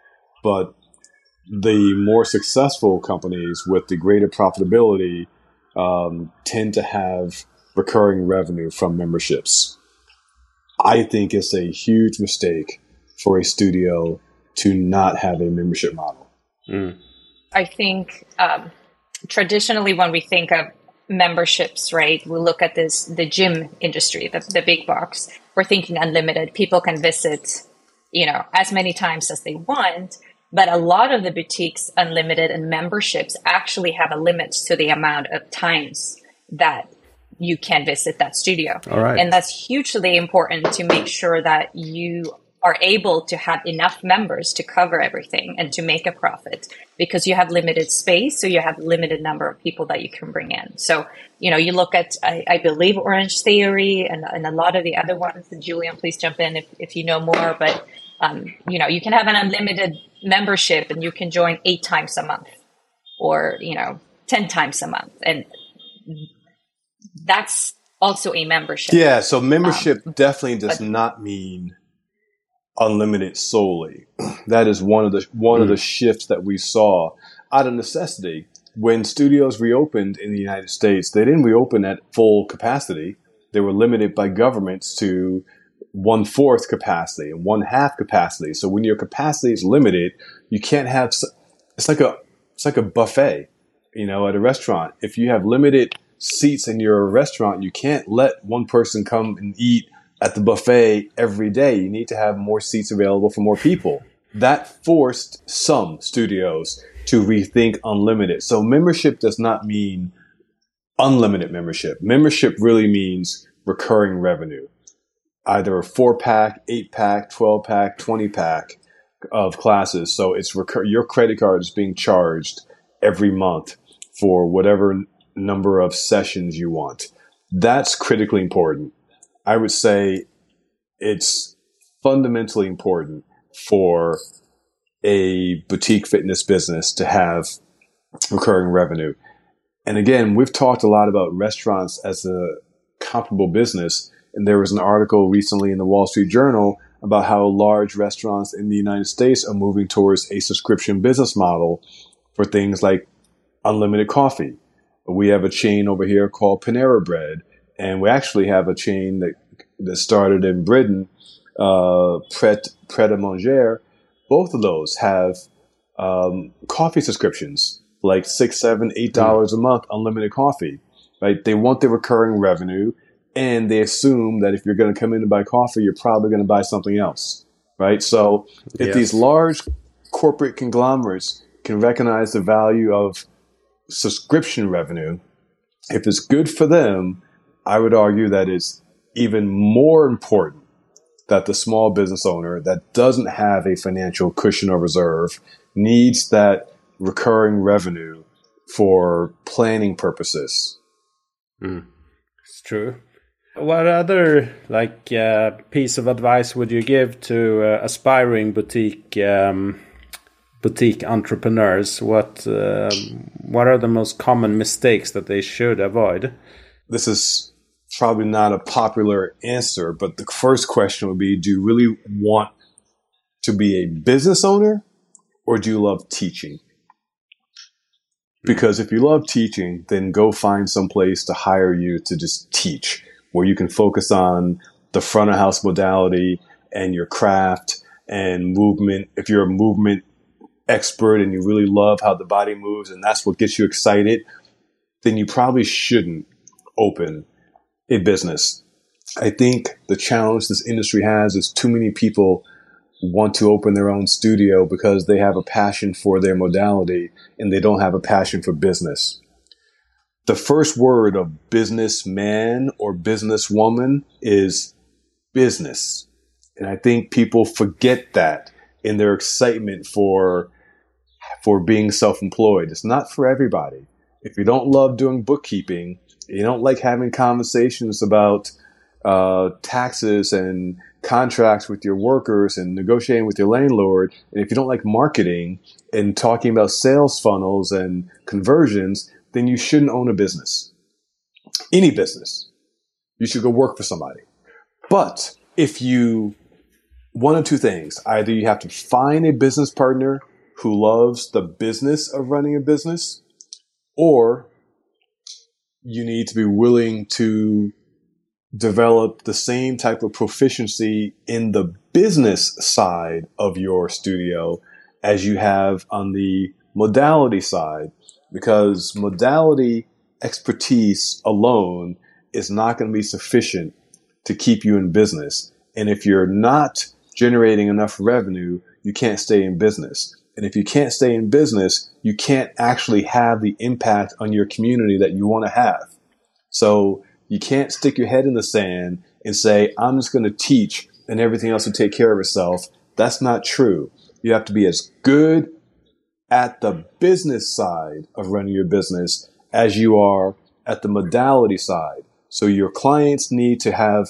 but the more successful companies with the greater profitability um, tend to have recurring revenue from memberships. I think it's a huge mistake for a studio to not have a membership model. Mm. I think um, traditionally, when we think of memberships, right, we look at this the gym industry, the, the big box. We're thinking unlimited. People can visit, you know, as many times as they want. But a lot of the boutiques, unlimited and memberships actually have a limit to the amount of times that you can visit that studio. Right. And that's hugely important to make sure that you are able to have enough members to cover everything and to make a profit because you have limited space. So you have limited number of people that you can bring in. So, you know, you look at, I, I believe Orange Theory and, and a lot of the other ones. And Julian, please jump in if, if you know more, but, um, you know, you can have an unlimited membership and you can join eight times a month or, you know, 10 times a month. And that's also a membership. Yeah. So membership um, definitely does but, not mean unlimited solely. *clears throat* That is one of the one mm. of the mm. shifts that we saw out of necessity when studios reopened in the United States. They didn't reopen at full capacity. They were limited by governments to one fourth capacity and one half capacity. So when your capacity is limited, you can't have. It's like a it's like a buffet, you know, at a restaurant. If you have limited seats in your restaurant, you can't let one person come and eat at the buffet every day. You need to have more seats available for more people. That forced some studios to rethink unlimited. So membership does not mean unlimited membership. Membership really means recurring revenue either a four pack, eight pack, 12 pack, 20 pack of classes. So it's recur- your credit card is being charged every month for whatever number of sessions you want. That's critically important. I would say it's fundamentally important for a boutique fitness business to have recurring revenue. And again, we've talked a lot about restaurants as a comparable business and there was an article recently in the Wall Street Journal about how large restaurants in the United States are moving towards a subscription business model for things like unlimited coffee. We have a chain over here called Panera Bread, and we actually have a chain that that started in Britain, uh, Pret Pret a Manger, both of those have um, coffee subscriptions, like six, seven, eight dollars mm. a month, unlimited coffee. Right? They want the recurring revenue, and they assume that if you're going to come in and buy coffee, you're probably going to buy something else. Right? So if yes. these large corporate conglomerates can recognize the value of subscription revenue, if it's good for them, I would argue that it's even more important that the small business owner that doesn't have a financial cushion or reserve needs that recurring revenue for planning purposes. Mm, it's true. What other like uh, piece of advice would you give to uh, aspiring boutique um, boutique entrepreneurs? What uh, what are the most common mistakes that they should avoid? This is probably not a popular answer, but the first question would be: Do you really want to be a business owner, or do you love teaching? Because if you love teaching, then go find some place to hire you to just teach, where you can focus on the front of house modality and your craft and movement. If you're a movement expert and you really love how the body moves and that's what gets you excited, then you probably shouldn't open a business. I think the challenge this industry has is too many people want to open their own studio because they have a passion for their modality and they don't have a passion for business. The first word of businessman or businesswoman is business. And I think people forget that in their excitement for for being self-employed. It's not for everybody. If you don't love doing bookkeeping, you don't like having conversations about uh, taxes and contracts with your workers and negotiating with your landlord, and if you don't like marketing and talking about sales funnels and conversions, then you shouldn't own a business. Any business. You should go work for somebody. But if you, one of two things, either you have to find a business partner who loves the business of running a business, or you need to be willing to develop the same type of proficiency in the business side of your studio as you have on the modality side, because modality expertise alone is not going to be sufficient to keep you in business. And if you're not generating enough revenue, you can't stay in business. And if you can't stay in business, you can't actually have the impact on your community that you want to have. So you can't stick your head in the sand and say, I'm just going to teach and everything else will take care of itself. That's not true. You have to be as good at the business side of running your business as you are at the modality side. So your clients need to have,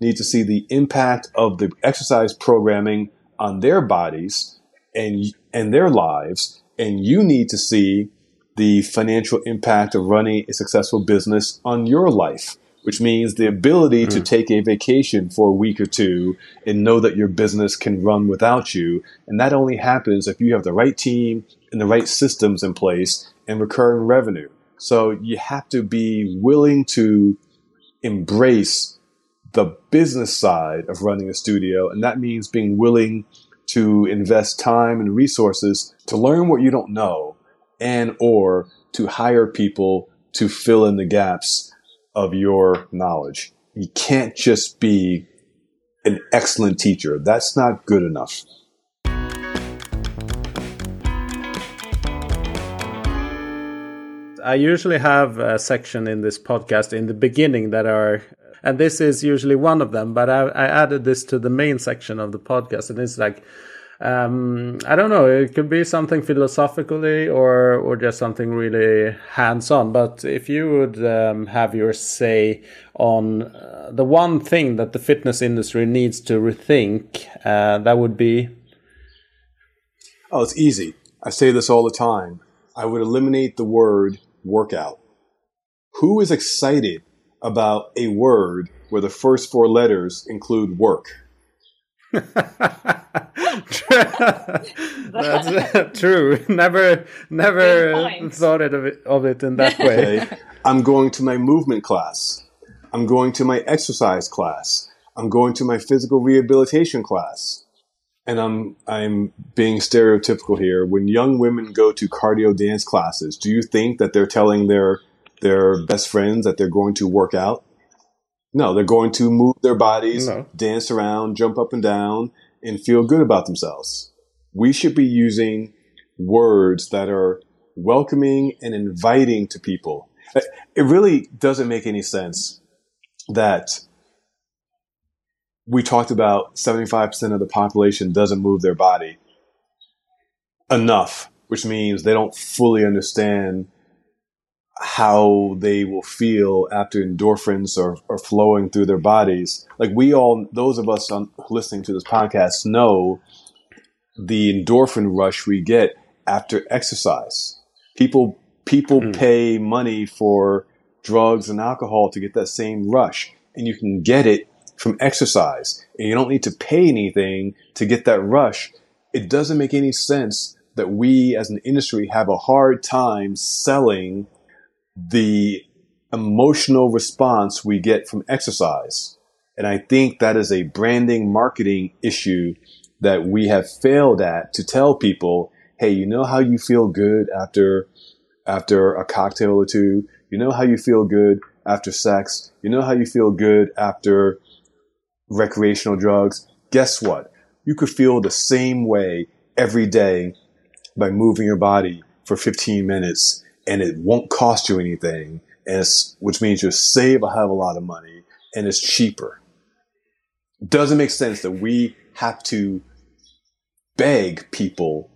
need to see the impact of the exercise programming on their bodies and and their lives, and you need to see the financial impact of running a successful business on your life, which means the ability mm. to take a vacation for a week or two and know that your business can run without you. And that only happens if you have the right team and the right systems in place and recurring revenue. So you have to be willing to embrace the business side of running a studio. And that means being willing to invest time and resources to learn what you don't know and or to hire people to fill in the gaps of your knowledge. You can't just be an excellent teacher. That's not good enough. I usually have a section in this podcast in the beginning that are and this is usually one of them but I, I, added this to the main section of the podcast and it's like um, i don't know it could be something philosophically or or just something really hands-on but if you would um, have your say on uh, the one thing that the fitness industry needs to rethink uh, that would be? Oh it's easy. I say this all the time. I would eliminate the word workout. Who is excited about a word where the first four letters include work. *laughs* That's *laughs* true. Never, never thought of it, of it in that way. Okay. I'm going to my movement class. I'm going to my exercise class. I'm going to my physical rehabilitation class. and I'm I'm being stereotypical here. When young women go to cardio dance classes, do you think that they're telling their their best friends that they're going to work out? No, they're going to move their bodies, No. dance around, jump up and down, and feel good about themselves. We should be using words that are welcoming and inviting to people. It it really doesn't make any sense that we talked about 75% of the population doesn't move their body enough, which means they don't fully understand how they will feel after endorphins are, are flowing through their bodies. Like we all, those of us on, listening to this podcast know the endorphin rush we get after exercise. People, people hmm. pay money for drugs and alcohol to get that same rush and you can get it from exercise and you don't need to pay anything to get that rush. It doesn't make any sense that we as an industry have a hard time selling the emotional response we get from exercise. And I think that is a branding marketing issue that we have failed at to tell people, hey, you know how you feel good after after a cocktail or two? You know how you feel good after sex? You know how you feel good after recreational drugs? Guess what? You could feel the same way every day by moving your body for 15 minutes and it won't cost you anything. And which means you'll save a hell of a lot of money and it's cheaper. Doesn't make sense that we have to beg people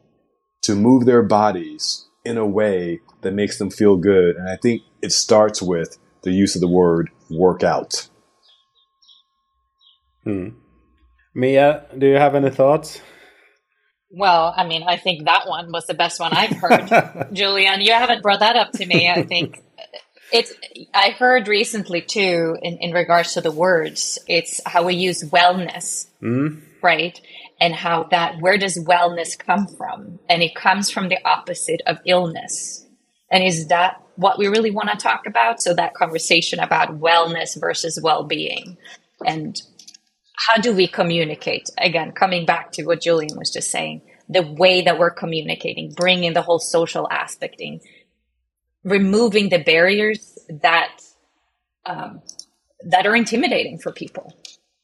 to move their bodies in a way that makes them feel good. And I think it starts with the use of the word workout. Hmm. Mia, do you have any thoughts? Well, I mean, I think that one was the best one I've heard. *laughs* Julian, you haven't brought that up to me. I *laughs* think it's, I heard recently too, in, in regards to the words, it's how we use wellness, hmm? right? And how that, where does wellness come from? And it comes from the opposite of illness. And is that what we really want to talk about? So that conversation about wellness versus well-being and how do we communicate? Again, coming back to what Julian was just saying, the way that we're communicating, bringing the whole social aspect in, removing the barriers that um, that are intimidating for people.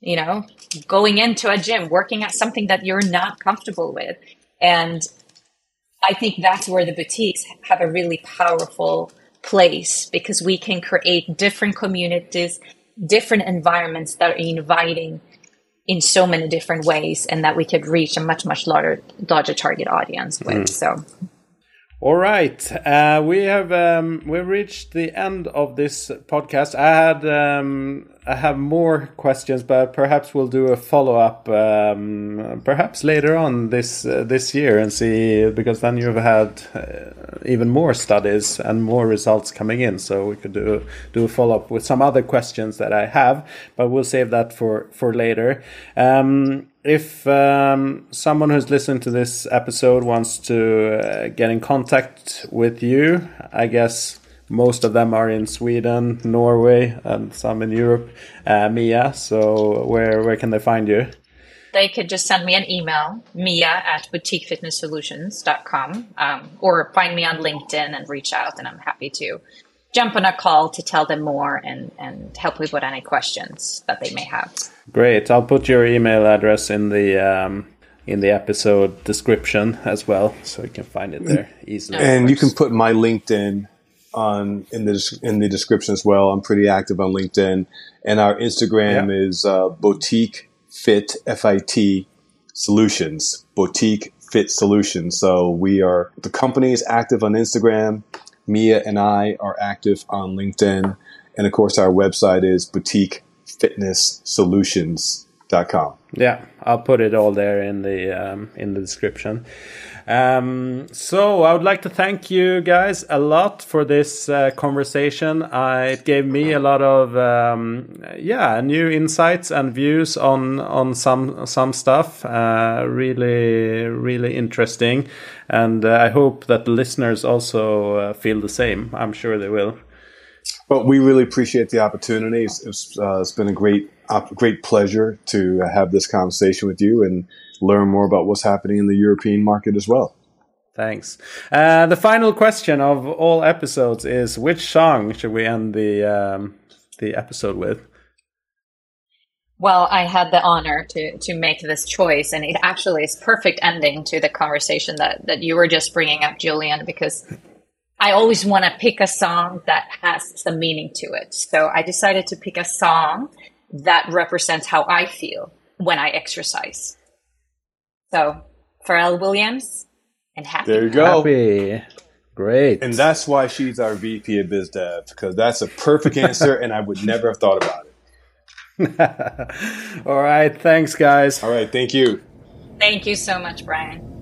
You know, going into a gym, working at something that you're not comfortable with, and I think that's where the boutiques have a really powerful place because we can create different communities, different environments that are inviting in so many different ways and that we could reach a much much larger larger target audience with mm. so All right, uh, we have um, we reached the end of this podcast. I had um, I have more questions, but perhaps we'll do a follow up, um, perhaps later on this uh, this year, and see because then you've had uh, even more studies and more results coming in. So we could do do a follow up with some other questions that I have, but we'll save that for for later. Um, if um, someone who's listened to this episode wants to uh, get in contact with you, I guess most of them are in Sweden, Norway, and some in Europe. Uh, Mia, so where where can they find you? they could just send me an email mia at boutiquefitnesssolutions.com um, or find me on linkedin and reach out and i'm happy to jump on a call to tell them more and, and help with any questions that they may have Great. I'll put your email address in the um, in the episode description as well, so you can find it there easily. And you can put my LinkedIn on in the in the description as well. I'm pretty active on LinkedIn, and our Instagram Yeah. is uh, boutique fit f i t solutions. Boutique fit solutions. So we are the company is active on Instagram. Mia and I are active on LinkedIn, and of course our website is boutiquefitnesssolutions.com. Yeah, I'll put it all there in the um, in the description. Um, so I would like to thank you guys a lot for this uh, conversation. Uh, it gave me a lot of um, yeah new insights and views on on some some stuff. Uh, really really interesting, and uh, I hope that the listeners also uh, feel the same. I'm sure they will. Well, we really appreciate the opportunity. It's, it's, uh, it's been a great, op- great pleasure to have this conversation with you, and learn more about what's happening in the European market as well. Thanks. Uh, the final question of all episodes is: Which song should we end the um, the episode with? Well, I had the honor to to make this choice, and it actually is perfect ending to the conversation that that you were just bringing up, Julian, because I always want to pick a song that has some meaning to it. So I decided to pick a song that represents how I feel when I exercise. So, Pharrell Williams and Happy. There you go. Happy. Great. And that's why she's our VP of Biz Dev, because that's a perfect answer, and I would never have thought about it. *laughs* All right. Thanks, guys. All right. Thank you. Thank you so much, Brian.